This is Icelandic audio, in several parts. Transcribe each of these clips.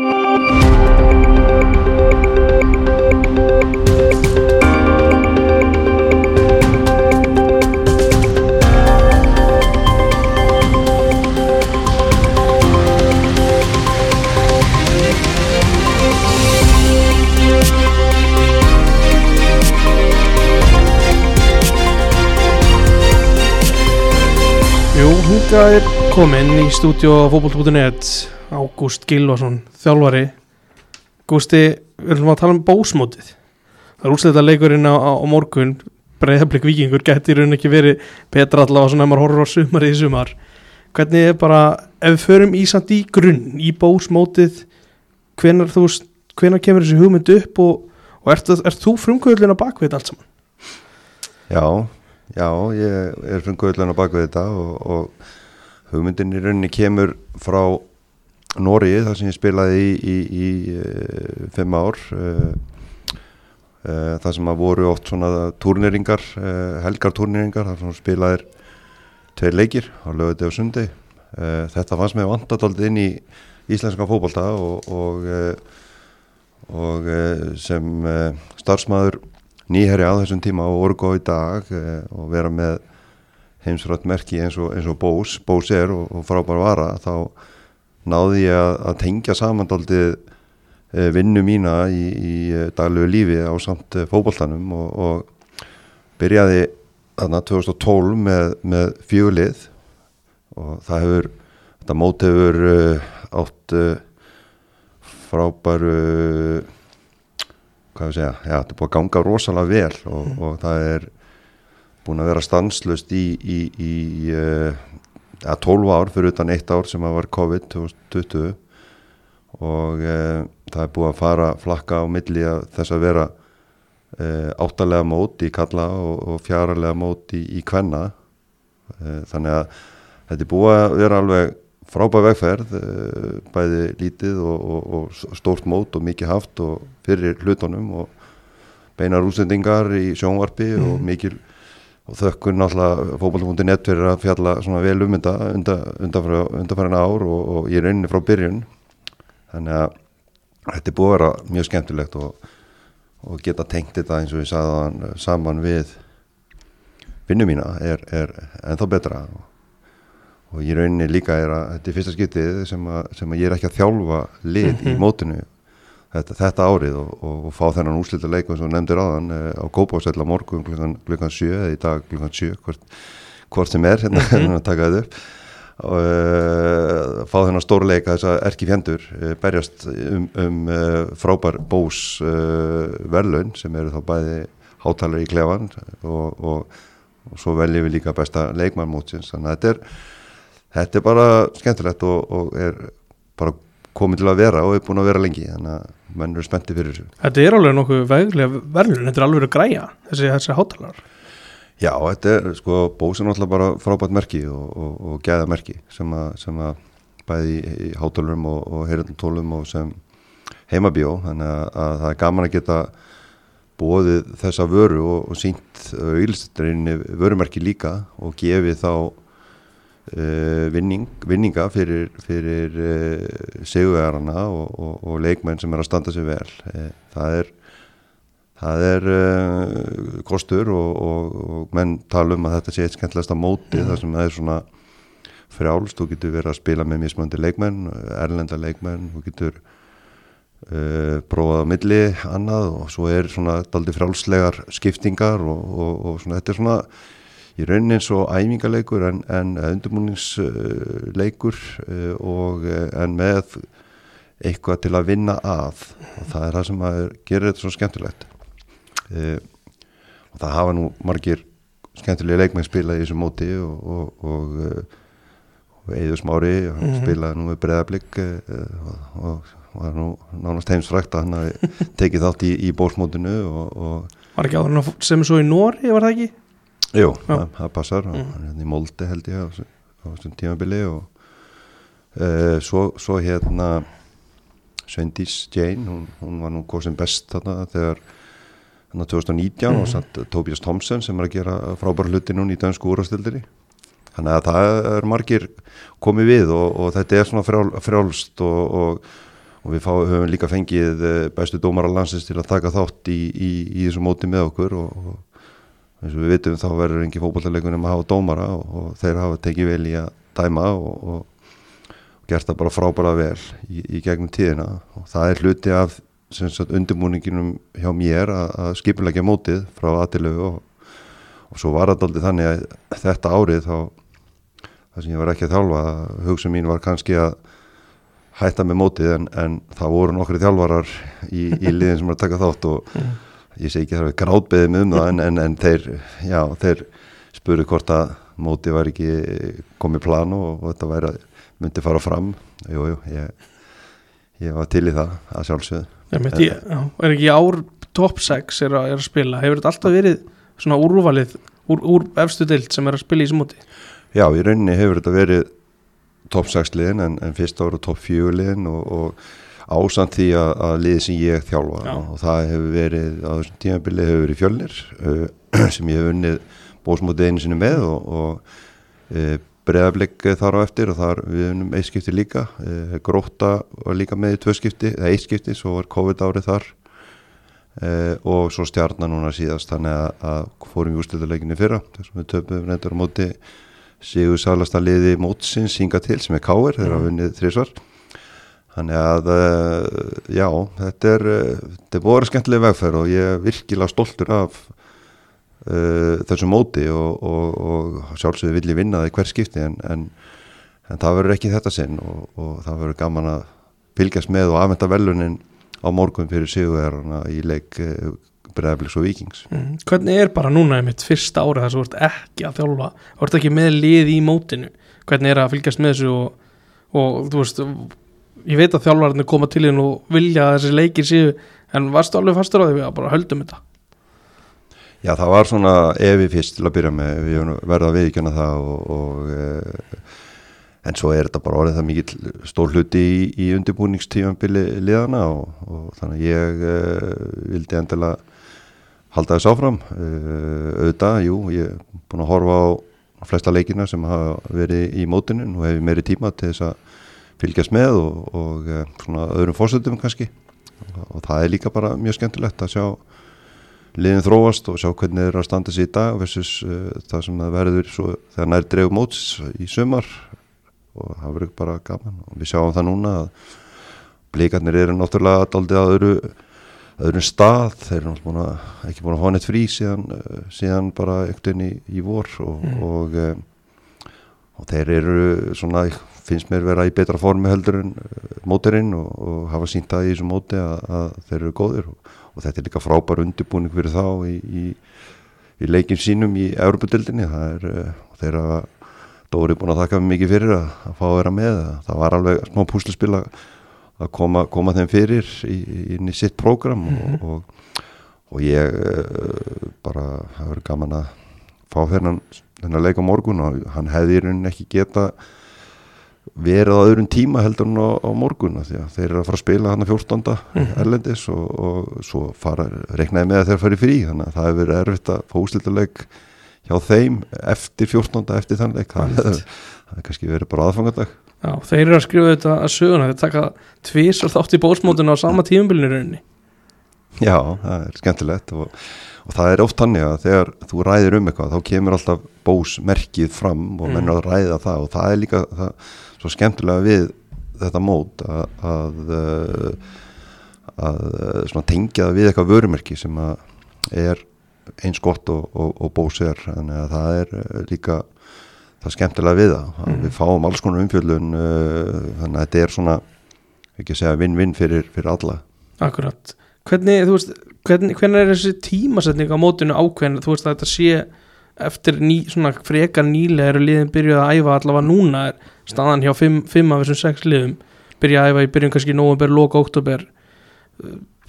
Jú, hingað er komin í stúdíu á fótboll.net Ágúst Gilvason, þjálfari. Gústi, við erum að tala um bósmótið. Það er úrsleita leikurinn á, á, morgun. Breyðablik vikingur gæti í raun ekki verið betra allavega svona ef maður horfur á sumarið í sumar. Hvernig er bara, ef við förum í samt í grunn, í bósmótið hvenar þú, hvenar kemur þessi hugmynd upp og, og ert, ert þú frumkvöldin á bakvið allt saman? Já, já, ég er frumkvöldin á bakvið þetta og, og hugmyndin í rauninni kemur frá Nóri þar sem ég spilaði í, í, í uh, fimm ár uh, uh, þar sem að voru oft svona turneringar, helgarturneringar þar sem spilaðir tveir leikir á lögði og sundi. Þetta fannst mér vantataldið inn í íslenska fókbalta og, og, og sem starfsmæður nýherri á þessum tíma og orgu á í dag og vera með heimsrætt merki eins og, eins og Bós, Bós er og frábær vara þá náði ég að, að tengja samandaldið e, vinnu mína í, í daglegu lífi á samt e, fókbaltanum og, og byrjaði þarna 2012 með, með fjögulið og það hefur, þetta mót hefur átt frábæru hvað við segja, já þetta er búin að ganga rosalega vel og, Mm. og það er búin að vera stanslust í, í, í ja, 12 ár fyrir utan eitt ár sem að var COVID 2020 og uh, það er búið að fara flakka á milli að þess að vera uh, áttalega mót í kalla og, og fjaralega mót í, í kvenna. Uh, þannig að þetta er búið að vera alveg frábæð vegferð bæði lítið og, og, og stórt mót og mikið haft og fyrir hlutunum og beinar útsendingar í sjónvarpi og mikil og þökkun náttúrulega fókbalta.net fyrir að fjalla svona vel um þetta undan, undanfærin ár og, og ég er inni frá byrjun. Þannig að þetta er búið að vera mjög skemmtilegt og, og geta tengt þetta eins og ég sagði þann saman við vinnu mína er, er ennþá betra. Og, og ég rauninni líka er að þetta er fyrsta skiptið sem að, sem að ég er ekki að þjálfa lið í mótinu þetta, þetta árið og, og, og fá þennan úslita leikum sem nefndir áðan eh, á Kópásella morgun klukkan, klukkan 7 eða í dag klukkan 7 hvort, hvort sem er hérna mm að taka þetta upp. Og uh, fá þennan stórleika þess að erki fjendur uh, berjast um, um uh, frábær bós verðlaun sem eru þá bæði hátalar í klefan og, og, og svo veljum við líka besta leikmann mótsins. Þannig að þetta er, þetta er bara skemmtilegt og, og er bara komið til að vera og er búin að vera lengi. Þannig að menn eru spenntið fyrir. Þessu Þetta er alveg nokkuð veglega verðlun, þetta er alveg að græja þessi, þessi hátalar. Já, þetta er sko bós er náttúrulega bara frábært merki og, og, og gæða merki sem að, sem að bæði í, í hátalurum og, og heyrðantólum og sem heimabjó. Þannig að, að það er gaman að geta bóðið þessa vöru og, sínt auðlistarinni vörumerki líka og gefið þá vinning, vinninga fyrir, fyrir uh, segugarana og, og, og leikmenn sem er að standa sig vel. Uh, það er það er kostur og, og, og menn tala um að þetta sé eitt skemmtilegasta móti þar sem það er svona frjálst, þú getur verið að spila með mismöndi leikmenn, erlenda leikmenn þú getur uh, prófað á milli annað og svo er svona daldi frjálslegar skiptingar og, og svona þetta er svona í raunin eins og æfingaleikur en, en undirbúningsleikur uh, og uh, en með eitthvað til að vinna að og það er það sem að gera þetta svo skemmtilegt og það hafa nú margir skemmtilegi leikmenn spilað í þessu móti og, og, og, og Eður Smári -hmm. spilaði nú með breðablík og, og var nú nánast heimsfrækt að hann hafi tekið þátt í, í bósmótinu og Var ekki áður sem svo í Nóri, var það ekki? Jú, það, það passar og hann er hérna í Molde held ég á þessum tímabili og uh, svo, svo hérna Sveindís Jane, hún, hún var nú góð sem best þarna þegar þannig 2019 mm. og satt Tobias Thompson sem er að gera frábæra hluti núna í dönsku úrastildinni þannig að það er margir komið við og, og þetta er svona frjál, frjálst og, og, og við fá, höfum líka fengið eh, bestu dómara landsins til að taka þátt í, í, í þessu móti með okkur og, og eins og við vitum þá verður engi fókbaltarleikunum að hafa dómara og, og þeir hafa tekið vel í að dæma og, og gert það bara frábæra vel í, í gegnum tíðina og það er hluti af undirbúninginum hjá mér að, að skipulegja mótið frá aðtilöfu og, og svo var það aldrei þannig að þetta árið þá það sem ég var ekki að þjálfa hugsun mín var kannski að hætta með mótið en, en það voru nokkri þjálfarar í, í liðin sem var að taka þátt og. Ég segi ekki það að gráðbeðið með um það en, en, en þeir, já, þeir spuru hvort að mótið var ekki komið plan og, og þetta væri að myndi fara fram. Jújú, jú, ég, ég var til í það að sjálfsögðu. Er ekki ár top 6 er að, er að spila, hefur þetta alltaf verið svona úrvalið úr, úr efstu dild sem er að spila í þessu móti? Já, í rauninni hefur þetta verið top 6 liðin en, en fyrst ára top 4 liðin og, og ásamt því að, að liði sem ég þjálfa Já. og það hefur verið á þessum tímabili hefur verið fjölnir uh, sem ég hef unnið bósmótið einu sinni með og, og uh, bregðarbleik þar á eftir og þar við unnum eitt skipti líka. Uh, gróta var líka með í tvö skipti eða eitt skipti, svo var COVID árið þar. Og svo stjarnar núna síðast þannig að, að fórum við úrslutaleikinni fyrra þessum við töfum reyndur á móti Sigur Salasta liði mótsins hinga til sem er káir, þeir hafa vunnið þrísvar þannig að uh, já, þetta er uh, þetta er búin skemmtileg vegferð og ég er virkilega stoltur af uh, þessu móti og, og, og sjálfsögðu vil ég vinna það í hver skipti en, en, en það verður ekki þetta sinn og, og það verður gaman að fylgjast með og afmynda velunin á morgun fyrir Sigur í leik Breðabliks og Vikings mm. Hvernig er bara núna í mitt fyrsta ára þess að þú ert ekki að þjálfa þú ert ekki með lið í mótinu hvernig er að fylgjast með þessu og þú veist, ég veit að þjálfarnir koma til þín og vilja að þessi leikir séu en varstu alveg fastur á því? Að bara höldum þetta. Já, það var svona evi fyrst til að byrja með við verðum að viðkjöna það og, og e, en svo er þetta bara orðið það mikið stór hluti í, í undirbúningstífambili liðana og, og þannig að ég e, vildi endilega halda þess áfram. Uh, auðvitað, jú, ég er búin að horfa á flesta leikina sem hafa verið í mótinu. Og hefur meiri tíma til þess að fylgjast með og, og uh, svona öðrum fórsöldum kannski. Og, það er líka bara mjög skemmtilegt að sjá liðin þróast og sjá hvernig þeir eru að standa sér í dag versus uh, það sem það verður svo, þegar nær dregu móts í sömar og það verður bara gaman. Og við sjáum það núna að blíkarnir eru náttúrulega aldrei að öðru öðrum stað, þeir eru að, ekki búin að hafa neitt frí síðan, eh, síðan bara ekkert í, í vor. Og, mm. og, og, og þeir eru svona, finnst mér vera í betra formi heldur en eh, móterinn og hafa sínt það í þessu móti að, að þeir eru góðir. Og þetta er líka frábær undirbúning fyrir þá í, í, í leikin sínum í Európa-dildinni, það er eh, þeirra Dóri búin að þakka mikið fyrir að, að fá að vera með, það var alveg smá púsluspila að koma, koma þeim fyrir í, inn í sitt prógram og, mm -hmm. og, og ég uh, bara hafa verið gaman að fá þennan, þennan leik á morgun og hann hefði í rauninni ekki geta verið á öðrun tíma heldur hann á, á morgun því að þeir eru að fara að spila hann að 14. Mm -hmm. erlendis og, og svo fara, reknaði með að þeir fari frí þannig að það hefur verið erfitt að fóðslítaleg hjá þeim eftir 14. eftir þann leik það hefur kannski verið bara aðfangadag Já, þeir eru að skrifa þetta að söguna þeir taka tvís og þátt í bósmótinu á sama tíumbilinu rauninni Já, það er skemmtilegt og, og það er oft hannig að þegar þú ræðir um eitthvað þá kemur alltaf bósmerkið fram og mm. mennur að ræða það og það er líka það, svo skemmtilega við þetta mót að, að, að tengja það við eitthvað vörumerki sem er eins gott og, og, og bós er. Þannig að það er líka það er skemmtilega við það. Mm. við fáum alls konar umfjöldun þannig að þetta er svona ekki að segja vinn-vinn fyrir, fyrir alla. Akkurat, hvernig, þú veist hvernig, hvernig er þessi tímasetning á mótinu ákveðin, þú veist að þetta sé eftir ný, svona frekar nýlega eru liðin byrjuð að æfa allavega núna er staðan hjá 5 af þessum 6 liðum. Byrjuð að æfa í byrjun kannski november, loka, oktober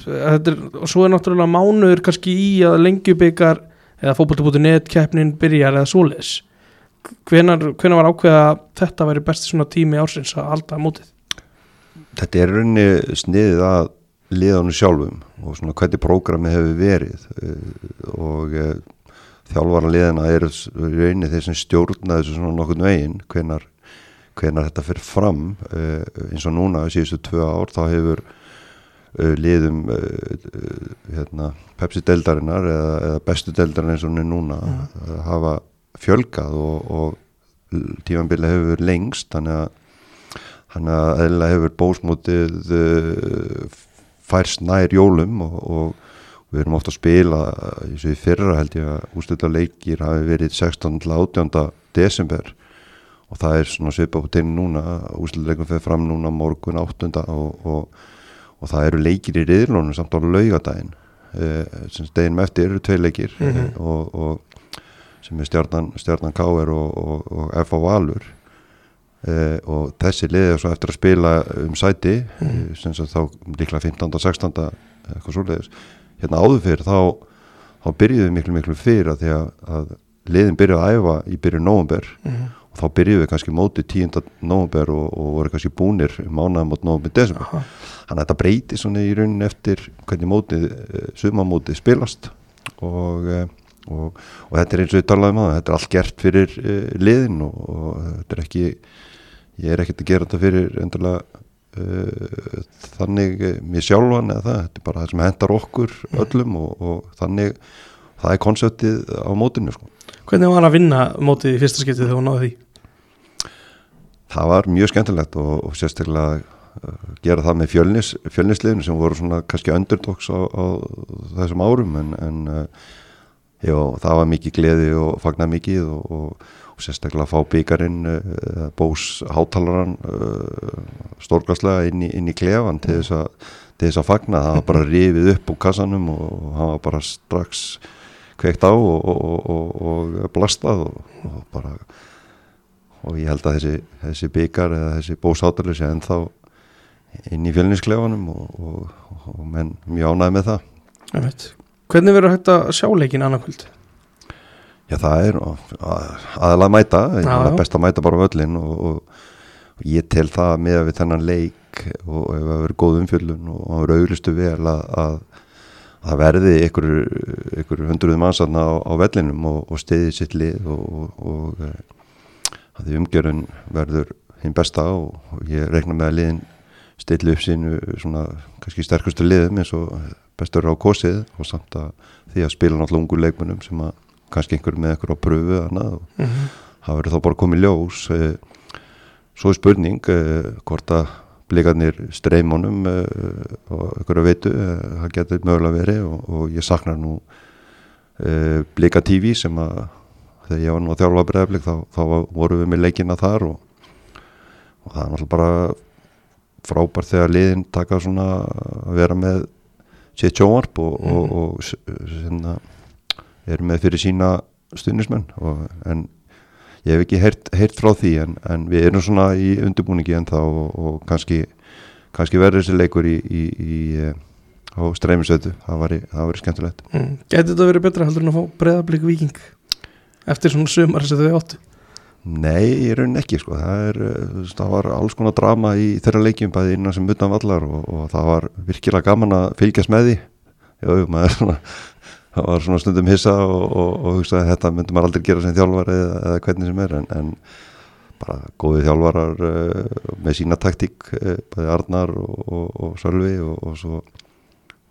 er, og svo er náttúrulega mánuður kannski í að lengjubikar eða fókbaltubútu.net keppnin byrjar eða svoleis hvenar, hvenar var ákveða að þetta væri besti svona tími ársins að halda mótið? Þetta er rauninni sniðið að liðanum sjálfum og svona hvernig prógrami hefur verið eh, og e, þjálfvara liðana er rauninni þeir sem stjórna þessu svona nokkurnu veginn hvenar, hvenar þetta fyrir fram uh, eins og núna síðustu tvö ár þá hefur uh, liðum uh, hérna, Pepsi-deldarinnar eða, eða bestu deldarinn eins og núna mm. hafa fjölgað og, og tímanbili hefur lengst þannig að hann að eðla hefur bósmótið færst nær jólum og, og við erum ofta að spila eins og í fyrra held ég að ústöldla leikir hafi verið 16. til 18. desember og það er svona svipa på tinn núna ústöldla leikum fyrir fram núna morgun 8. og, og, og það eru leikir í riðlunum samt á laugadaginn eh, sem steginum eftir eru tvei leikir mm -hmm. og sem er stjarnan, stjarnan K.R. og F.A. Valur Uh, og þessi liðið svo eftir að spila um sæti mm. sem þá líklega 15. og 16. eitthvað svoleiðis hérna áður fyrir þá, þá byrjuðum við miklu miklu fyrir að því að, að liðin byrjuði að æfa í byrju nógumber mm. og þá byrjuðum við kannski mótið 10. nógumber og, og voru kannski búnir mánaða mot nógumber desember Aha. þannig að þetta breyti svona í raunin eftir hvernig mótið, eh, sumamótið spilast og, eh, og, og þetta er eins og við talaðum á þetta er allt gert fyrir uh, liðin og þetta er ekki ég er ekkert að gera þetta fyrir endurlega þannig eh, mér sjálfan eða það, þetta er bara það sem hendar okkur mm. öllum og, og þannig það er konseptið á mótinu sko. Hvernig var að vinna mótið í fyrsta skiptið þegar hún náði því? Það var mjög skemmtilegt og, og sérstaklega uh, gera það með fjölnis, fjölnisliðinu sem voru svona kannski underdogs á, á þessum árum en, en já, það var mikið gleði og fagnar mikið og og sérstaklega að fá byggarinn uh, bós hátalaran uh, stórglaslega inn í, inn í klefan til þess, að, til þess að fagna. Það var bara rifið upp úr kassanum og hann var bara strax kveikt á og, og, og blastað og bara og ég held að þessi, þessi byggar eða þessi bós hátalar sé ennþá inn í fjölnisklefanum og, og menn mjög ánæði með það. Hvernig verður þetta sjáleikin annarkvöld? Já það er aðalega að mæta, er best að mæta bara völlin og, og, og ég tel það með að við þennan leik og ef það verður góð umfjöldun og það verður auglistu vel að, að, að það verði ykkur, ykkur hundruð mannsanna á, á vellinum og, og stiði sitt lið og eh, að því umgjörun verður hinn besta og ég reikna með að liðin stilla upp sínu svona kannski sterkustu liðum eins og bestur á kosið og samt að því að spila náttúrulega ungu leikmunum sem að kannski einhver með einhver á pröfu annað, og mm -hmm. það verður þá bara komið ljós eh, svo er spurning eh, hvort að blikarnir streymunum eh, og einhverju veitu það getur mögulega verið og, og ég saknar nú blika TV sem að þegar ég var nú að þjálfa bregðarblik þá, þá voru við með leikina þar og, og það er náttúrulega bara frábært þegar liðin taka svona að vera með sér tjóarp og, mm -hmm. og, og eru með fyrir sína stundismenn en ég hef ekki heyrt, frá því en, en við erum svona í undirbúningi en þá og, og kannski, kannski verður þessi leikur í, í, í, eh, á streymisötu það var skemmtilegt mm. Getur þetta verið betra heldur en að fá breðablík viking eftir svona sumar sem þau áttu? Nei, ég raun ekki sko það, er, eh, það var alls konar drama í þeirra leikjum bæði innan sem utan vallar og, og það var virkilega gaman að fylgjast með því Jú, maður er svona það var svona stundum hissa og, og, og hugsaði að þetta myndi maður aldrei gera sem þjálfari eða, eða hvernig sem er en, en bara góði þjálfarar uh, með sína taktík uh, bæði Arnar og, og Sölvi og svo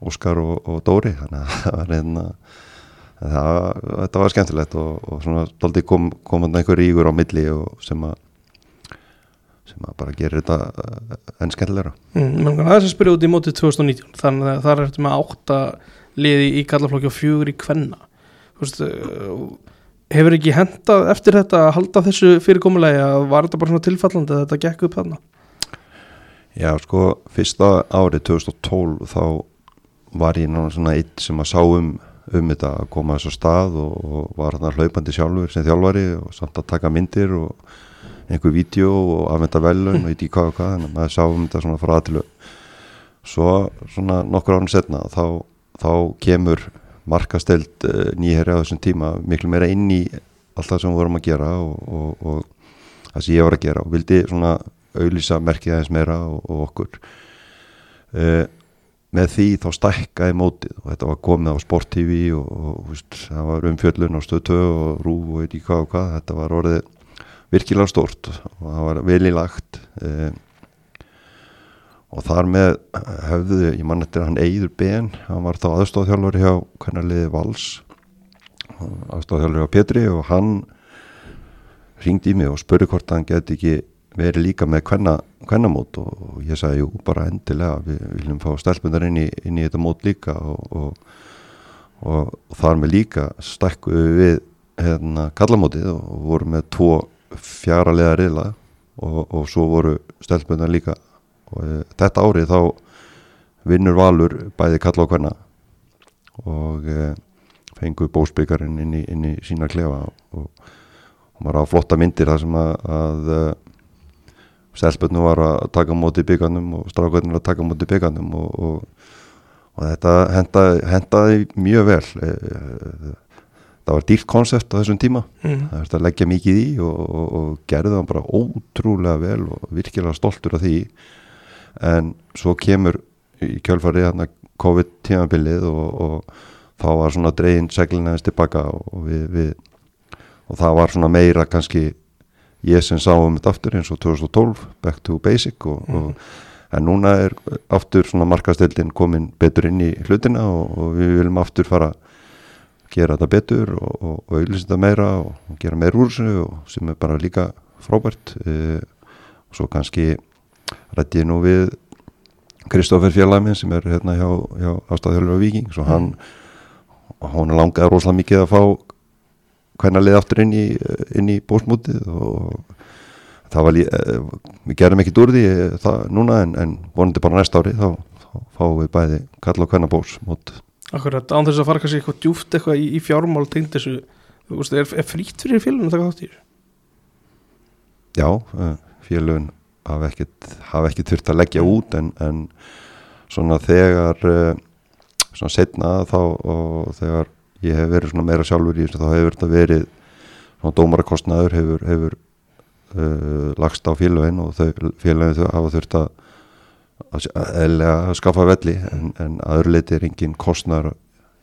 Óskar og Dóri. Þannig að það var einna það, þetta var skemmtilegt og svona doldi kom, komand einhver ríkur á milli sem að sem að bara gera þetta uh, enn skemmtilegra. Mm, Það er sem spyrja út í mótið 2019 þannig að það er eftir með átta liði í kallaflokki og fjögur í kvenna veist, eh, hefur ekki hendað eftir þetta að halda þessu fyrirkomulega að var þetta bara svona tilfallandi að þetta gekk upp þarna? Já sko, fyrsta árið 2012 þá var ég náttúrulega svona eitt sem að sá um um þetta að koma þess að stað og, og var hann hlaupandi sjálfur sem þjálfari og samt að taka myndir og einhver vídeo og afmynda velun og eitthvað hvað og hvað, þannig að maður sá um þetta svona frá aðtilu svo svona nokkur árið setna þá þá kemur markasteld uh, nýherri á þessum tíma miklu meira inn í allt það sem við vorum að gera og, og, og það sem ég var að gera og vildi svona auðlýsa merkið aðeins meira og, og okkur. Uh, með því þá stækkaði mótið og þetta var komið á Sport TV og, og veist, það var umfjöllun stöð 2 og rúf og eitthvað og hvað þetta var orðið virkilega stórt og það var vel í lagt. E, og þar með höfðu, ég mann eftir hann Eidur Ben, hann var þá aðstofþjálfur hjá hvernig liði Vals. Aðstofþjálfur hjá Petri og hann ringdi í mig og spurði hvort hann geti ekki verið líka með hvernamót og, og ég sagði jú bara endilega við viljum fá stelpundar inn í, inn í þetta mót líka. Og, og, og þar með líka stakkuðu við hérna kallamótið og voru með tvo fjara leða reyla og svo voru stelpundar líka og e, þetta árið þá vinnur Valur bæði kalla og hvenna og e, fenguð bósbyggarinn inn, inn í sína klefa og, og maður á flotta myndir þar sem að, að e, Selbjörnu var að taka móti byggarnum og Strákvöldin var að taka móti byggarnum og, og, og þetta hendaði, hendaði mjög vel. Það var dýrt konsept á þessum tíma. Mm. það er að leggja mikið í og, og gerði það bara ótrúlega vel og virkilega stoltur af því en svo kemur í kjölfarið hérna COVID-tímabilið og, og þá var svona dreyin seglinaðist tilbaka og, við, við, og það var svona meira kannski ég sem sá um þetta aftur eins og 2012 back to basic og, mm. og en núna er aftur svona markastildin komin betur inn í hlutina og við viljum aftur fara gera þetta betur og auðvisa þetta meira og gera meir úr þessu sem er bara líka frábært e, og svo kannski rætti ég nú við Kristófer Fjallæmin sem er hérna hjá, hjá ástæðhjálfur og Viking svo hann, hann langaði rosalega mikið að fá hvernig leði aftur inn í, inn í bósmútið og það var eh, við gerum ekkit úr því eh, það núna en, en vonandi bara næsta ári þá, þá fáum við bæði kalla og hvernig bósmút Akkurat, án þess að fara kannski eitthvað djúft eitthvað í, í fjármál tengd þessu, þú veist, er, er frýtt fyrir félaginu að taka þátt í þessu? Já, eh, félagin hafa hafa ekkert þurft að leggja út en, en svona þegar uh, svona setna þá og þegar ég hef verið svona meira sjálfur í þessu þá hefur þetta verið svona dómarakostnaður hefur, hefur uh, lagst á félagin og félagin þau hafa þurft að að skaffa velli en, en aður leiti er engin kostnar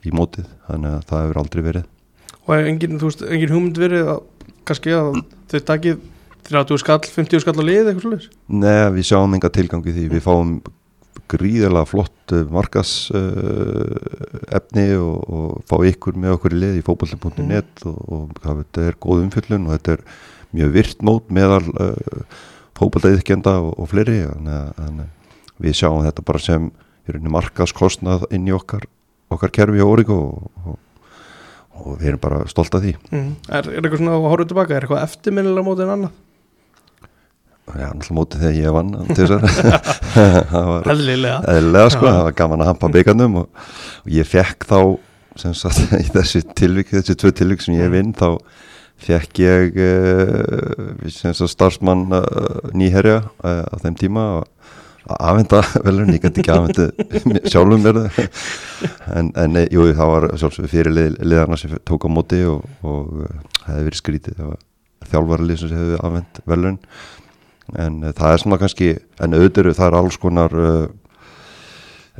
í mótið, þannig að það hefur aldrei verið. Og engin, veist, engin hugmynd verið að kannski að þau takið 30 skall, 50 skall á lið eitthvað slúðis? Nei, við sjáum enga tilgangi því við fáum gríðilega flott eh, markas uh, efni og, og fá ykkur með okkur í lið í fókballi.net mm. og, og það, þetta er góð umfjöllun og þetta er mjög virt mót meðal uh, fókbaldaðiðkjenda og, og fleiri þannig að við sjáum þetta bara sem markaskostnað inn í okkar okkar kerfi og orðík og við erum bara stolt af því mm. Er, er eitthvað svona að horfa tilbaka, er eitthvað eftirminnilega mótið en annað? Já, alltaf mótið þegar ég vann það var eðlilega. sko, það var gaman að hampa byggarnum og, og ég fekk þá sagt, í þessi tilvík, þessi tvö tilvík sem ég vinn, þá fekk ég uh, starfsmann uh, nýherja uh, á þeim tíma að aðvenda velun, ég gæti ekki aðvendu sjálfum verðu en, en jú, það var sjálfsögur fyrir lið, liðarna sem tók á móti og, og hefði verið skrítið. Það var þjálfarlið sem hefði aðvend velun en uh, það er svona kannski en auðvitað það er alls konar uh,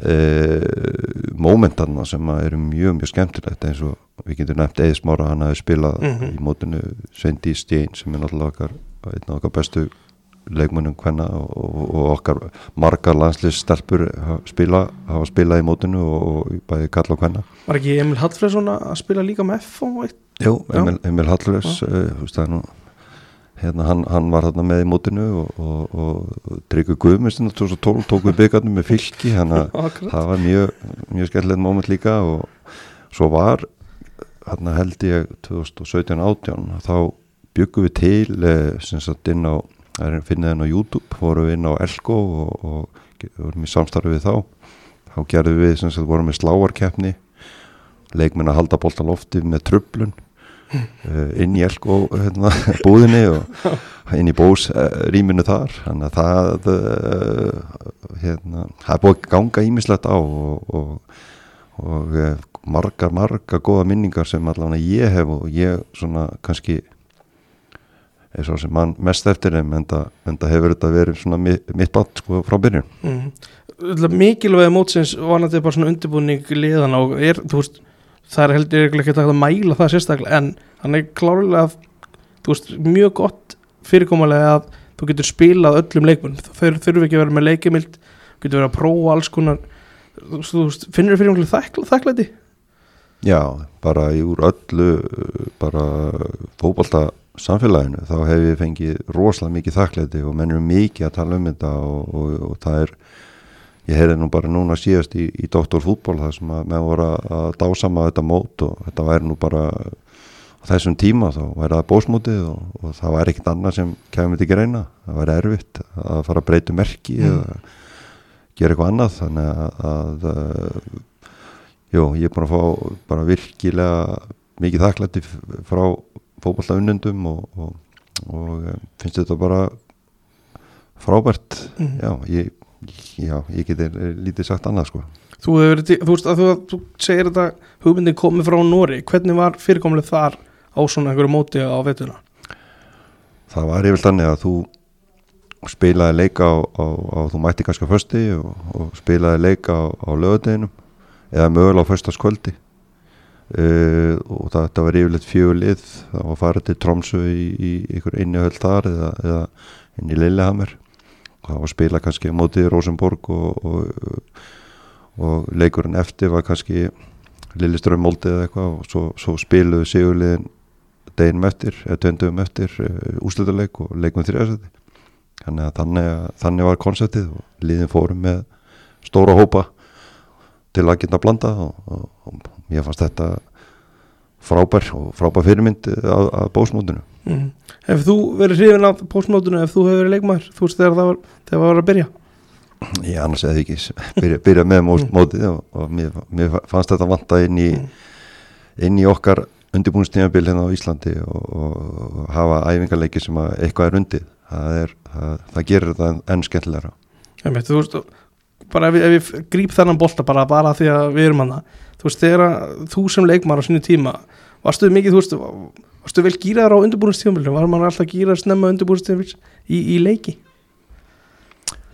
uh, mómentarna sem eru mjög mjög skemmtilegt eins og við getum nefnt Eði Smára hann hafi spilað mm -hmm. í mótunu Svendi Stein sem er náttúrulega okkar, einn af okkar bestu leikmennum hvenna og, og, og okkar margar landslýsstelpur spila, hafa spilað í mótunu og, og bæði kalla og hvenna Var ekki Emil Hallfræsson að spila líka með F? Jú, Emil, Emil Hallfræs það er nú hérna hann, hann var þarna með í mótinu og, og, og Tryggur Guðmestin 2012 tók við byggjarnum með fylki þannig að það var mjög, mjög skemmtilegt móment líka og svo var hérna held ég 2017-18 þá byggum við til eh, sem sagt inn á finnið henn á YouTube, vorum við inn á Elko og, og vorum í samstarfi við þá. Þá gerðum við sem sagt vorum við sláarkeppni leikmenn að halda bóltan lofti með trublun inn í elko hérna, búðinni og inn í bós uh, rýminu þar þannig að það uh, hérna, er búið að ganga ímislegt á og, og, og margar, margar góða minningar sem allavega ég hef og ég svona kannski er svo sem mann mest eftir þeim en það hefur þetta verið svona mitt bátt sko frá byrjun mm. Mikilvæg mótsins var náttúrulega bara svona undirbúning liðan og er, þú veist það er heldur ekki að mæla það sérstaklega en hann er klárlega veist, mjög gott fyrirkomulega að þú getur spilað öllum leikmunum þau þurfu ekki að vera með leikimild getur verið að prófa alls konar þú, þú veist, finnir fyrir þakk, þakklæti Já, bara í úr öllu bara fókbalta samfélaginu þá hef ég fengið rosalega mikið þakklæti og mennum mikið að tala um þetta og, og, og það er ég heyrði nú bara núna síðast í, í doktorfútból það sem að með voru að dásama þetta mót og þetta væri nú bara þessum tíma þá væri það bósmótið og, og það væri ekkit annað sem kemur til greina, það væri erfitt að fara að breyta merki mm. eða gera eitthvað annað þannig að, að jú, ég er búin að fá bara virkilega mikið þakklæti frá fókbalta unnendum og, og, og eh, finnst þetta bara frábært mm. já, ég, já, ég geti lítið sagt annað sko. Þú, hefur, þú veist að þú, þú segir þetta hugmyndin komið frá Nóri, hvernig var fyrirkomlega þar á svona einhverju móti á vettuna? Það var yfir þannig að þú spilaði leika á, á, á þú mætti kannski að fösti og, og spilaði leika á, á lögadeginum eða mögulega á föstaskvöldi Uh, og þetta var yfirleitt fjögulið það var farið til Tromsö í, í ykkur innihöld þar eða, eða inn í Lillehammer var spila kannski mótið Rosenborg og, og, og leikurinn eftir var kannski Lilleström Molde eða eitthvað og svo, svo spiluðu sigurliðin deginum eftir, eða tvendum eftir eh, úslutarleik og leikum þrjafsæti þannig að þannig, þannig var konseptið og liðin fórum með stóra hópa til að geta blanda og, og mér fannst þetta frábær og frábær fyrirmynd að, að bósmótinu mm. Ef þú verið hrifin af bósmótinu ef þú hefur verið leikmæður, þú veist þegar það var þegar það var að byrja Ég annars eða ekki byrja, byrja með mótið mm. og, og mér, mér fannst þetta vanta inn í mm. inn í okkar undirbúinstímabil hérna á Íslandi og, og hafa æfingarleiki sem að eitthvað er undið það, er, það, það gerir þetta enn skemmtilegra Þú veist, bara ef ég, ég grýp þennan bolta bara, bara því að við erum hana þú veist, þegar þú sem leikmar á sinu tíma, varstu mikið, þú veist varstu vel gýraðar á undirbúinustífumilinu var maður alltaf gýrað snemma undirbúinustífumil í, í leiki?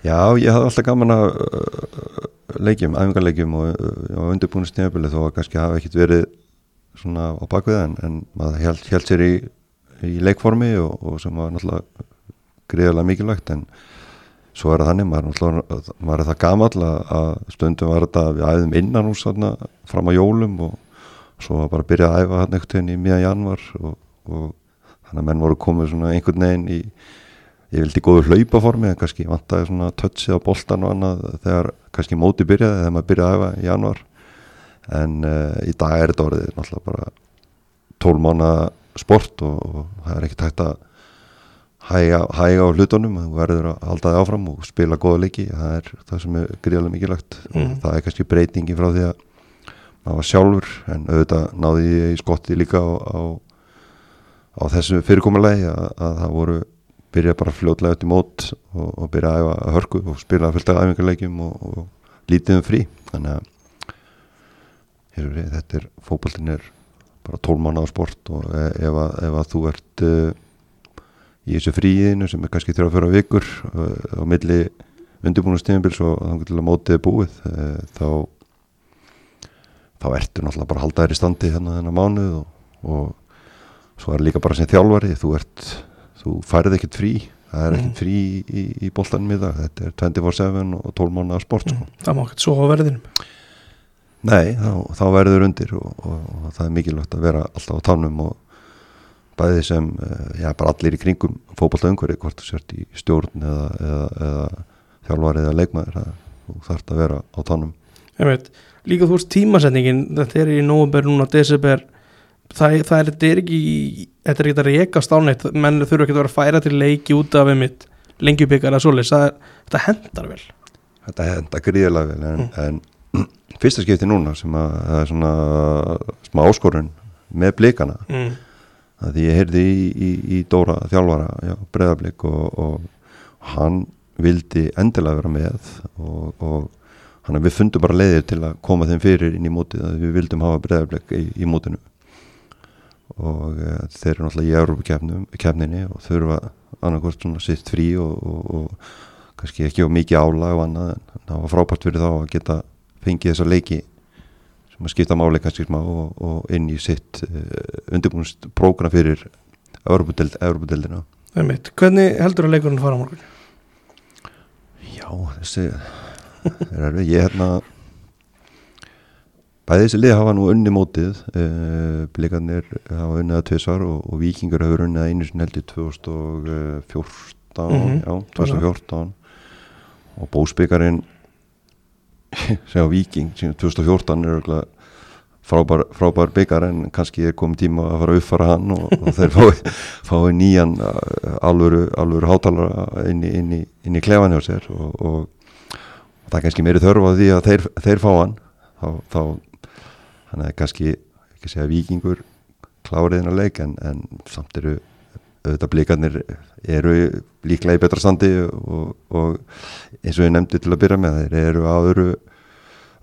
Já, ég hafði alltaf gaman að uh, leikjum, æfingarleikjum og, uh, og undirbúinustífumil þó að kannski hafa ekkit verið svona á bakviða en, en maður held, held sér í, í leikformi og, og sem var náttúrulega greiðilega mikilvægt en svo er það þannig, maður, maður er það gamall að stundum var þetta við æðum innan hús þarna fram á jólum og svo var bara að byrja að æfa hann eitthvað inn í miðan januar og, og þannig að menn voru komið svona einhvern veginn í ég vildi góðu hlaupaformi en kannski vantæði svona tötsið á boltan og annað þegar kannski móti byrjaði þegar maður byrjaði að æfa í januar en uh, í dag er þetta orðið náttúrulega bara tólmána sport og, og það er ekkert hægt að hæga, hæga á hlutunum þú verður að halda það áfram og spila goða leiki. Það er það sem er gríðarlega mikilvægt. Mm. það er kannski breytingi frá því að maður var sjálfur en auðvitað náði ég í skotti líka á, á, á þessu fyrirkomulegi að, að það voru byrja bara fljótlega upp í mót og, og byrja að, að hörku og spila fullt af æfingarleikjum og, og lítið um frí. Þannig að við, þetta er fókbaltin er bara tólmanna á sport og ef, ef, ef að þú ert í þessu fríinu sem er kannski þrjá fjóra vikur uh, á milli undirbúinustíðanbils og þannig til að mótið er búið uh, þá þá ertu náttúrulega bara að halda þér í standi hérna þennan mánuð og, og svo er líka bara sem þjálfari þú, ert, þú færið ekkert frí það er ekkert mm. frí í, í boltanum í dag þetta er 24-7 og 12 mánu af sport sko. mm. Það má ekkert svo á verðinum Nei, þá, þá verður undir og, og, og það er mikilvægt að vera alltaf á tánum og bæði sem, eh, já, bara allir í kringum fókbaltaungveri, hvort þú sért í stjórn eða, eða, eða þjálfari eða leikmaður, þú þarfst að vera á tannum. Ég veit, líka þú veist tímasetningin, þetta er í nógumber núna, desember, það, það er, er ekki, þetta er ekki að rekast ánætt, menn þurfa ekki að vera að færa til leiki út af einmitt lengjubikar eða svoleiðis, þetta hendar vel. Þetta hendar gríðilega vel, en, mm. en fyrsta skipti núna sem að það er svona smá áskorun með blikana, mm því ég heyrði í, í, í Dóra þjálfara breðablík og, og hann vildi endilega vera með og, og hann við fundum bara leiðir til að koma þeim fyrir inn í mótið að við vildum hafa breðablík í, í mótinu. Og e, þeir eru náttúrulega í Európa-kefninni og þurfa annarkort svona sitt frí og, og kannski ekki á mikið álag og annað en það var frábært fyrir þá að geta fengið þessa leiki sem að skipta smá og, og inn í sitt uh, undirbúinust prógram fyrir Európa-deldina. Hvernig heldur að leikurinn fara morgun? Já, þessi er erfið, ég hérna bæði þessi lið hafa nú unni mótið uh, blikarnir hafa unnið að tvisvar og, og vikingur hafa unnið að einu sinni held í 2014 Mhm, já, 2014 og bósbyggarinn á viking sem 2014 er örugglega frábær, frábær byggar en kannski er komið tíma að fara að uppfara hann og, og þeir fái, fái nýjan uh, alvöru, alvöru hátalara inn í, inn í, inn í klefan hjá sér og, og, og það er kannski meiri þörf á því að þeir, þeir fá hann. Þá, þá hann er kannski ekki segja vikingur klárið hennar leik en, en samt eru auðvitað blikarnir eru líklega í betra standi og, og eins og ég nefndi til að byrja með þeir eru á öðru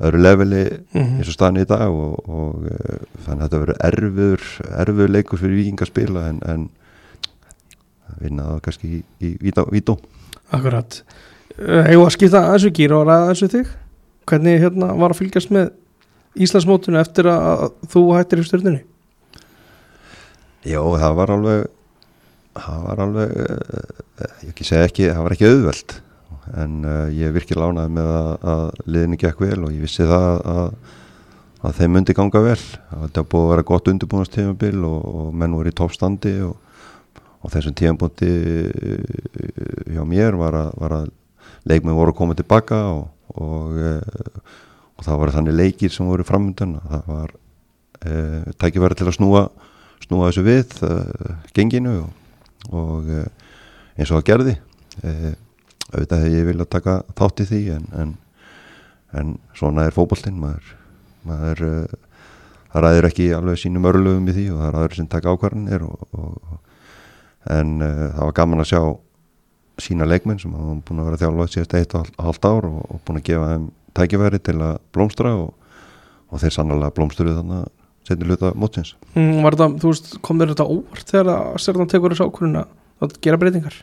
öðru leveli Mhm. eins og staðan í dag og, og uh, þannig að þetta verður erfiður erfiður leikur fyrir viking að spila en, en vinna það kannski í, í vító. Akkurat. Hefur að skipta þessu gýr og ræða þessu þig? Hvernig hérna var að fylgjast með Íslandsmótinu eftir að þú hættir í stjórnunni? Já, það var alveg það var alveg uh, ég segja ekki, það var ekki auðveld en uh, ég virkilega lánaði með að, að liðinu gekk vel og ég vissi það að, að þeim myndi ganga vel. Þetta búið að vera gott undirbúinast tímabil og, og menn voru í toppstandi og, og þessum tímabundi hjá mér var að, var að leikmenn voru að koma tilbaka og, og, það var þannig leikir sem voru framöndan það var uh, tækifæri til að snúa snúa þessu við uh, genginu og, og uh, eins og það gerði uh, auðvitað hefði ég vilja taka þátt í því en, en, en svona er fótboltinn. Maður, maður uh, það ræður ekki alveg sínum örlöfum í því og það aðra sem taka ákvarðanir en það var gaman að sjá sína leikmenn sem hafa búin að vera þjálfað síðast eitt og halvt ár og, og búin að gefa þeim tækifæri til að blómstra og, og þeir sannlega blómstruðu þannig setja hluta mótsins Mm, þetta, þú veist, kom þér þetta óvart þegar að Sertan tekur þessu ákvörðuna að gera breytingar?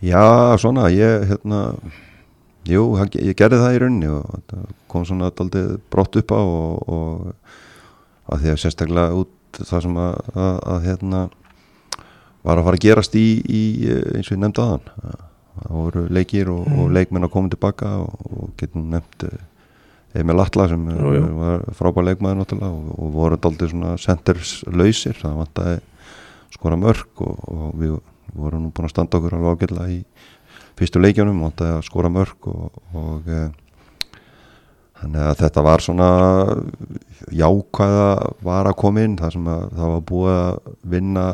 Já, svona, ég hérna, jú, hann- ég gerði það í rauninni og kom svona daldið brott upp á og, og að því að sérstaklega út það sem að, að, að hérna var að fara að gerast í, í eins og ég nefndi aðan það voru leikir og, og Mm. leikmenn að koma tilbaka og, og getum nefnt eh, Emil Atla sem Jú, jú. var frábær leikmaður náttúrulega og, og voru daldið svona centers lausir, það vantaði skora mörg og, og við vorum nú búin að standa okkur alveg ágætlega í fyrstu leikjunum, vantaði að skora mörg og, og e, þannig að þetta var svona jákvæða var að koma inn þar sem að það var búið að vinna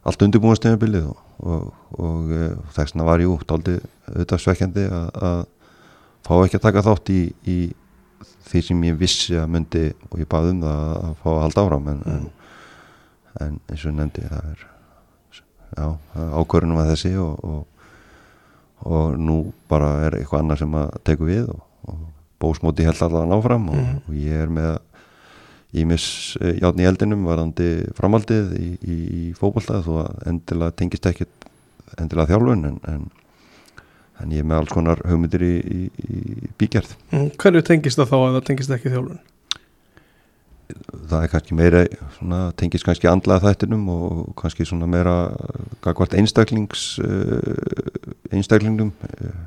allt undirbúin stegumbilið og, og, og e, þess vegna var jú daldið auðvitað svekkjandi að fá ekki að taka þátt í, í því sem ég vissi að myndi og ég baði um það að fá að halda áfram en, en, en eins og ég nefndi það er ákvörðunum að þessi og, og, og nú bara er eitthvað annað sem að teku við og, og bósmóti held allavega áfram og, Mhm. og ég er með ímis játn í eldinum varandi framaldið í, í, í fótbolta þó að endilega tengist ekkit endilega þjálfun en, en, en ég er með alls konar hugmyndir í, í, í bígerð Mm, hverju tengist það þá að það tengist ekki þjálfun? það er kannski meira svona, tengist kannski andlaða þættinum og kannski svona meira gagvart einstaklings uh, einstaklingum uh,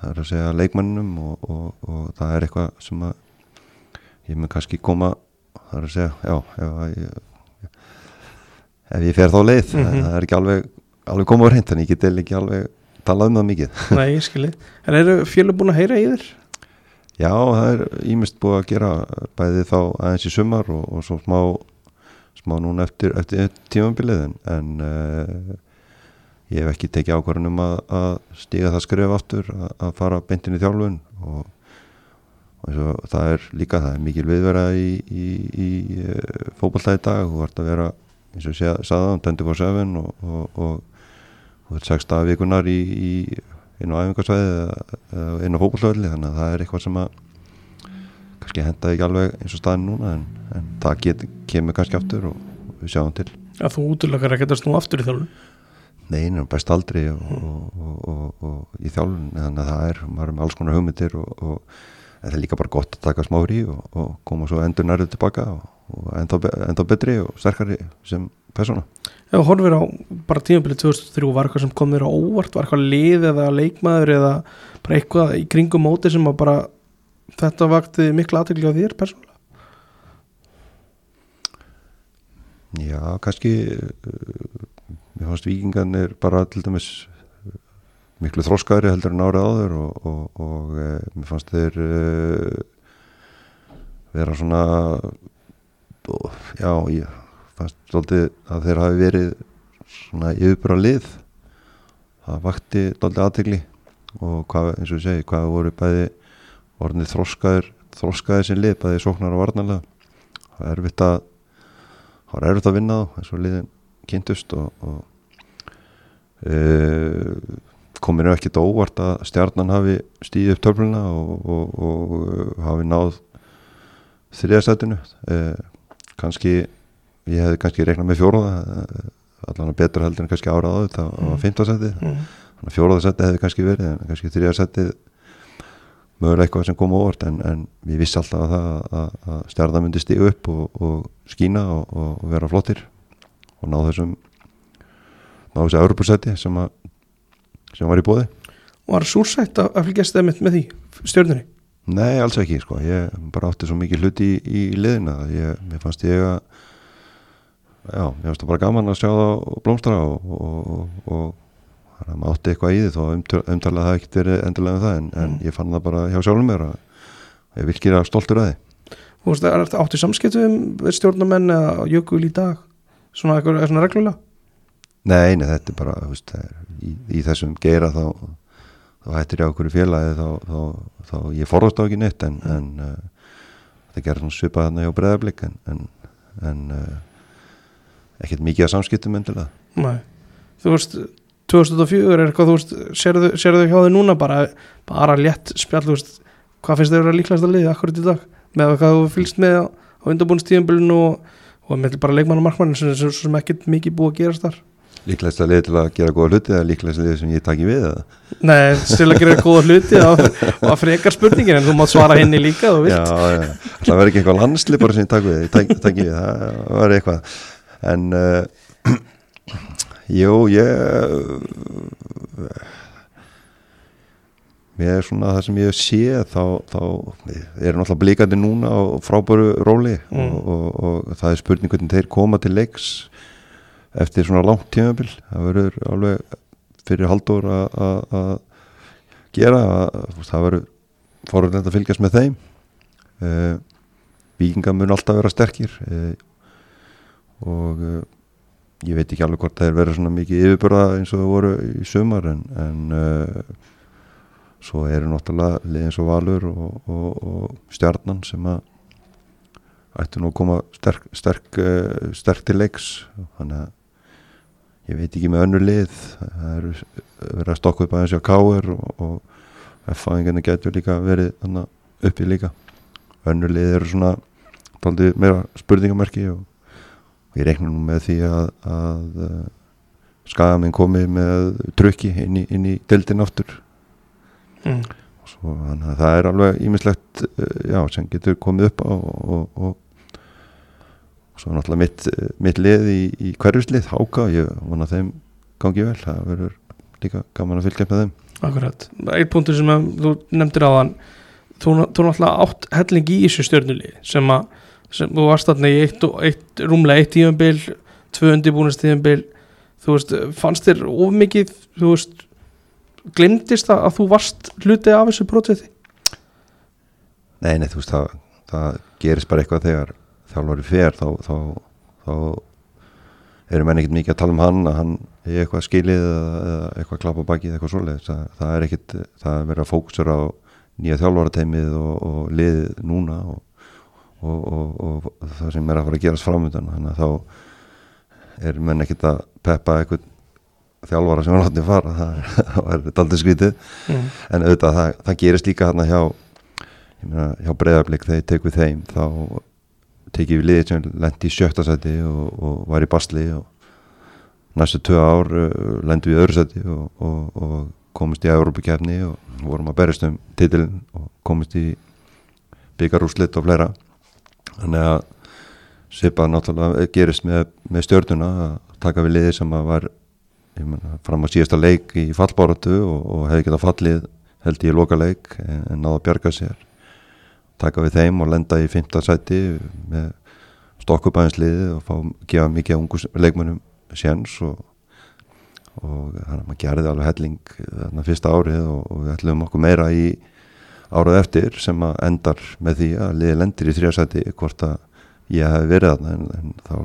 það er að segja leikmannum og, og, og það er eitthvað sem að ég mun kannski koma það er að segja, já ef, ég, ef ég fer þá leið Mhm. það er ekki alveg, alveg koma á reynd en ég get ekki alveg talað um það mikið Nei, ég skilji. En eru fjölu búin að heyra í þér? Já, það er ímest búið að gera bæði þá aðeins í sumar og, og svo smá, smá núna eftir, eftir tímambilið en, uh, ég hef ekki tekið ákvarðan um að, að stíga það skref aftur að, að fara beintin í þjálfun og, og og það er líka það er mikil viðvera í, í, í uh, fótballtæði dag þú vart að vera eins og ég sagði það 24-7 og, og, og, þú ert 6 dagar vikunar í, í inn á æfingarsvæði eða á fókbaltöðli þannig að það er eitthvað sem að kannski henda ekki alveg eins og staðin núna en, en það get, kemur kannski aftur og, og við sjáum til Að þú útlökar að geta snú aftur í þjálfun? Nei, hann er best aldrei og, og, og, í þjálfun þannig að það er, maður er með alls konar hugmyndir og, það er líka bara gott að taka smá frí og, og koma svo endur nærið tilbaka og, ennþá betri og sterkari sem persóna. Já, horfir á bara tímabilið 2003 var eitthvað sem kom þér á óvart, var eitthvað lið eða leikmaður eða bara eitthvað í kringum móti sem að bara þetta vakti mikla aðtökli á þér persónulega? Já, kannski uh, mér fannst vikingarnir bara til dæmis uh, miklu þróskaðri heldur en árið áður og, og, og e, mér fannst þeir e, vera svona og, já, ég fannst svolítið að þeir hafi verið svona yfirbúra lið. Það vakti svolítið aðtegli og hvað, eins og ég segi, hvað voru bæði orðinni þróskaður þróskaði sem lið, bæði sóknar og varnalega það er erfitt að það var erfitt að vinna þá eins og liðin kynntust og, og e, komir nú ekkit óvart að stjarnan hafi stíðið upp törfluna og, og, og hafi náð þriðastættinu e, kannski ég hefði kannski reiknað með fjóruða allan betur heldur en kannski árað á þetta á Mm. fymtasætti mm. þannig að fjóruðasætti hefði kannski verið en kannski þriðastætti mögulega eitthvað sem kom óvart en, en ég vissi alltaf að það að, að stjarnan myndi stíga upp og, og skína og, og vera flottir og ná þessum ná þessu Europasætti sem, sem var í bóði Var súrsætt að, að fylgjast þeim með því stjórnunni? Nei, alls ekki sko, ég bara átti svo mikið hluti í, í liðina ég, mér fannst ég að já, mér fannst það bara gaman að sjá það blómstra og, og, og, og þannig að maður átti eitthvað í því þó umtalað það ekkert verið endilega um það en, en Mm. ég fann það bara hjá sjálfum mér að ég virkilega stoltur að því Þú veist, er þetta áttu samskiptum við stjórnumenn eða jökul í dag? Svona, eitthvað, svona reglulega? Nei, nei, þetta er bara veist, það er, í, í þessum geira þá, þá hættir ég á okkur félagi þá, þá, þá ég forðast á ekki neitt en, en uh, það gerir svona svipað þarna hjá breðablík en, en, en uh, ekkert mikið að samskiptum endilega Nei. Þú veist, 2004 er eitthvað, þú veist, sérðu, sérðu hjá þig núna bara, bara létt spjall, þú veist, hvað finnst þér að vera líklegast að liði akkurat í dag? Með hvað þú fylgst með á, undanbúinstíðanbylun og, og með bara leikmann og markmann sem, sem, sem ekkert mikið búið að gerast þar? Líklegast að liði til að gera góða hluti eða líklegast að liði sem ég taki við eða? Nei, til að gera góða hluti og að frekar spurningin en þú mátt svara henni líka þú Já, vilt. já, það verður ekki eitthvað landsli bara sem ég taki við, ég taki, taki við það var eitthvað en uh, jú, ég mér er svona það sem ég sé þá, þá er náttúrulega blíkandi núna á frábæru róli Mm. og, og, og það er spurning hvernig þeir koma til leiks eftir svona langt tímabil. Það verður alveg fyrir haldur að gera að, það verður fórhundilegt að fylgjast með þeim. Uh, vikingar mun alltaf vera sterkir. Uh, og uh, ég veit ekki alveg hvort það er verið svona mikið yfirbörða eins og það voru í sumar en, en uh, svo eru náttúrulega liðin svo valur og, og, og stjarnan sem að ættu nú að koma sterk, sterk, uh, sterk til leiks. Þannig að ég veit ekki með önnur lið. Það eru verið að stokka upp aðeins hjá Káir og, og F-fæðingarnir getur líka verið þarna uppi líka. Önnur lið eru svona tóldi meira spurningamerki og, og ég reikna nú með því að, að uh, skagamenn komi með trukki inn í, inn í deildin aftur. Mm. og svo að það er alveg ímislegt já, sem getur komið upp á og, og, og, og svo náttúrulega mitt, eh, mitt lið í, í hverjuslið, Háka, ég vona þeim gangi vel, það verður líka gaman að fylgja með þeim. Akkurat, eitt punktur sem þú nefndir á þann þú, þú náttúrulega átt helling í þessu stjörnuli sem að sem, þú varst þarna í eitt, eitt, rúmlega eitt tíðanbil tvö undirbúinastíðanbil þú veist, fannst þér of mikið þú veist, glimtist það að þú varst hluti af þessu prótiði Nei, nei, þú veist, það, það gerist bara eitthvað þegar þjálfari fer þá, þá, þá eru menn ekkert mikið að tala um hann að hann er eitthvað skilið eða, eitthvað klapp á bakið eitthvað svoleið það, það er ekkert, það er verið að fókusur á nýja þjálfarateimið og, og liðið núna og, og, og, og það sem er að fara að gerast framöndan þannig að þá er menn ekkert að peppa eitthvað þjálfara sem er látið fara. Það er, daldið skrítið. Mm. en auðvitað það, það gerist líka hérna hjá meina, hjá breyðarblik þegar ég tek við þeim þá tekið við liðið sem lendi í sjötta seti og, og var í basli og næstu tvö ár uh, lendi við öðru seti og, og, og komist í Európa-kefni og vorum að berjast um titilin og komist í byggarúslit og fleira þannig að svipað náttúrulega gerist með, með stjörnuna að taka við liði sem var mena, fram á síðasta leik í fallbáratu og, og hefði getað fallið held ég loka leik en, en náða að bjarga sér. Taka við þeim og lenda í fymta sæti með stokkubæðinsliði og fá, gefa mikið ungu leikmönnum séns og, og þannig að maður gerði alveg helling þarna fyrsta árið og, og við ætlum okkur meira í árað eftir sem að endar með því að liði lendir í þrjásæti hvort að ég hef verið þarna en, en þá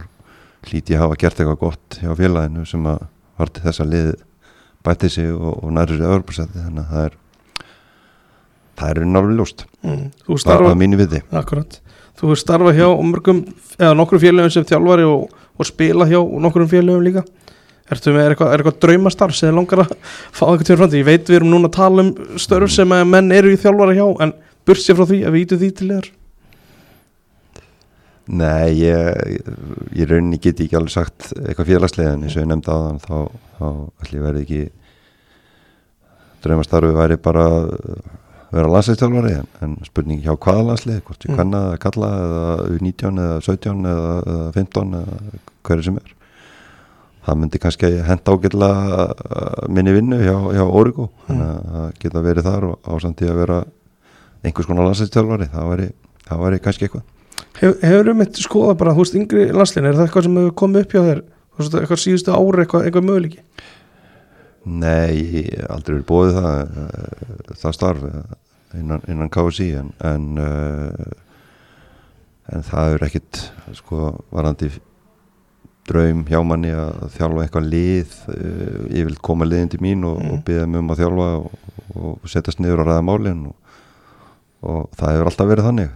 hlíti ég hafa gert eitthvað gott hjá félaginu sem að var til þess að liði bæti sig og, og nærður í öðrubarsæti þannig að það er það er náttúrulega ljóst. Mm. Starfa, að mínu viti. Akkurat. Þú hefur starfað hjá mörgum eða nokkrum félögum sem þjálfari og, og spila hjá nokkrum félögum líka Ertu með, er eitthvað, er eitthvað draumastarf sem þið langar að fá eitthvað til framtíð? Ég veit við erum núna að tala um störf sem menn eru í þjálfari hjá en bursið frá því að við ítum því til þér Nei, ég, ég rauninni geti ekki alveg sagt eitthvað félagslega en eins og ég nefndi á þann þá, þá ætlum ég verði ekki draumastarfi væri bara að vera landsleistjálfari en, en spurning hjá hvaða landslið hvort ég Mm. kanna að kalla eða U19 eða 17 eða, eða 15 eða hverju sem er það myndi kannski henda ágætlega minni vinnu hjá, hjá Origo. Þannig að það geta verið þar og ásamt í að vera einhvers konar landsleistjálfari það væri, það væri kannski eitthvað. Hef, Hefur um eitt skoða bara, þú veist, yngri landslinn er það eitthvað sem hefur komið upp hjá þér? Eitthvað síðustu ári, eitthvað, eitthvað möguleiki? Nei, aldrei verið bóðið það eh, það starf eh, innan, innan KSI en en, uh, en það er ekkit sko varandi draum hjá manni að þjálfa eitthvað lið uh, ég vil koma liðin til mín og, Mm. og byggja mig um að þjálfa og, og setjast niður og ræða málin og, og það hefur alltaf verið þannig.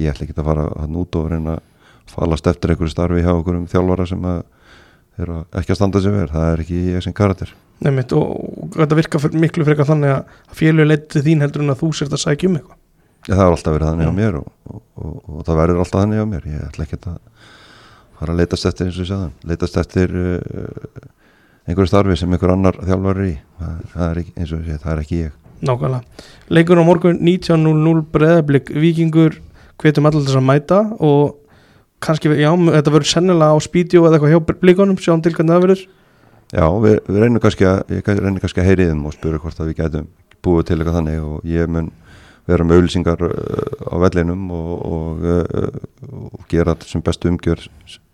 Ég ætla ekki að fara hann út og reyna að falast eftir einhverju starfi hjá einhverjum þjálfara sem að er ekki að standa sig verð, það er ekki ég sem karakter. Nefnt, og, og þetta virka miklu frekar þannig að að félög leiti þín heldur en að þú sért að sækja um eitthvað. Já, það er alltaf verið þannig á mér og, og, og, og það verður alltaf þannig á mér. Ég ætla ekki að fara að leitast eftir eins og ég sagði, leitast eftir uh, einhverju starfi sem einhver annar þjálfari í, það, það er ekki eins og ég segi, það er ekki ég. Nákvæmlega. Leikur á morgun 19.00 breðablik vikingur hvetum allir þess að mæta og kannski, já, þetta verður sennilega á spídjó eða eitthvað hjá blikunum, sjáum til hvernig það verður. Já, við, við reynum kannski að ég reynum kannski að heyri þeim og spura hvort að við gætum búið til eitthvað þannig og ég mun vera með auðlýsingar uh, á vellinum og, og, uh, og gera þetta sem bestu umgjör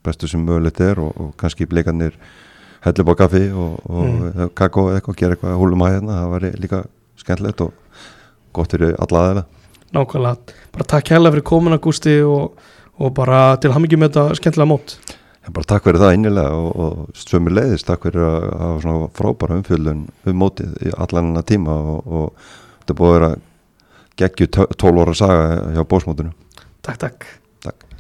bestu sem mögulegt er og, og kannski blikarnir hellum á kaffi og, og Mm. kakó eða eitthvað, gera eitthvað húlum að hérna, það væri líka skemmtilegt og gott fyrir alla aðeina Nákvæmlega, bara takk hérlega fyrir komuna Gústi og, og bara til hamingi með þetta skemmtilega mót. En bara takk fyrir það innilega og, og sömur leiðist, takk fyrir að hafa svona frábæra umfjöldun um mótið í allan hennar tíma og, og þetta búið að vera geggju 12 ára saga hjá bósmótinu. Takk, takk Takk.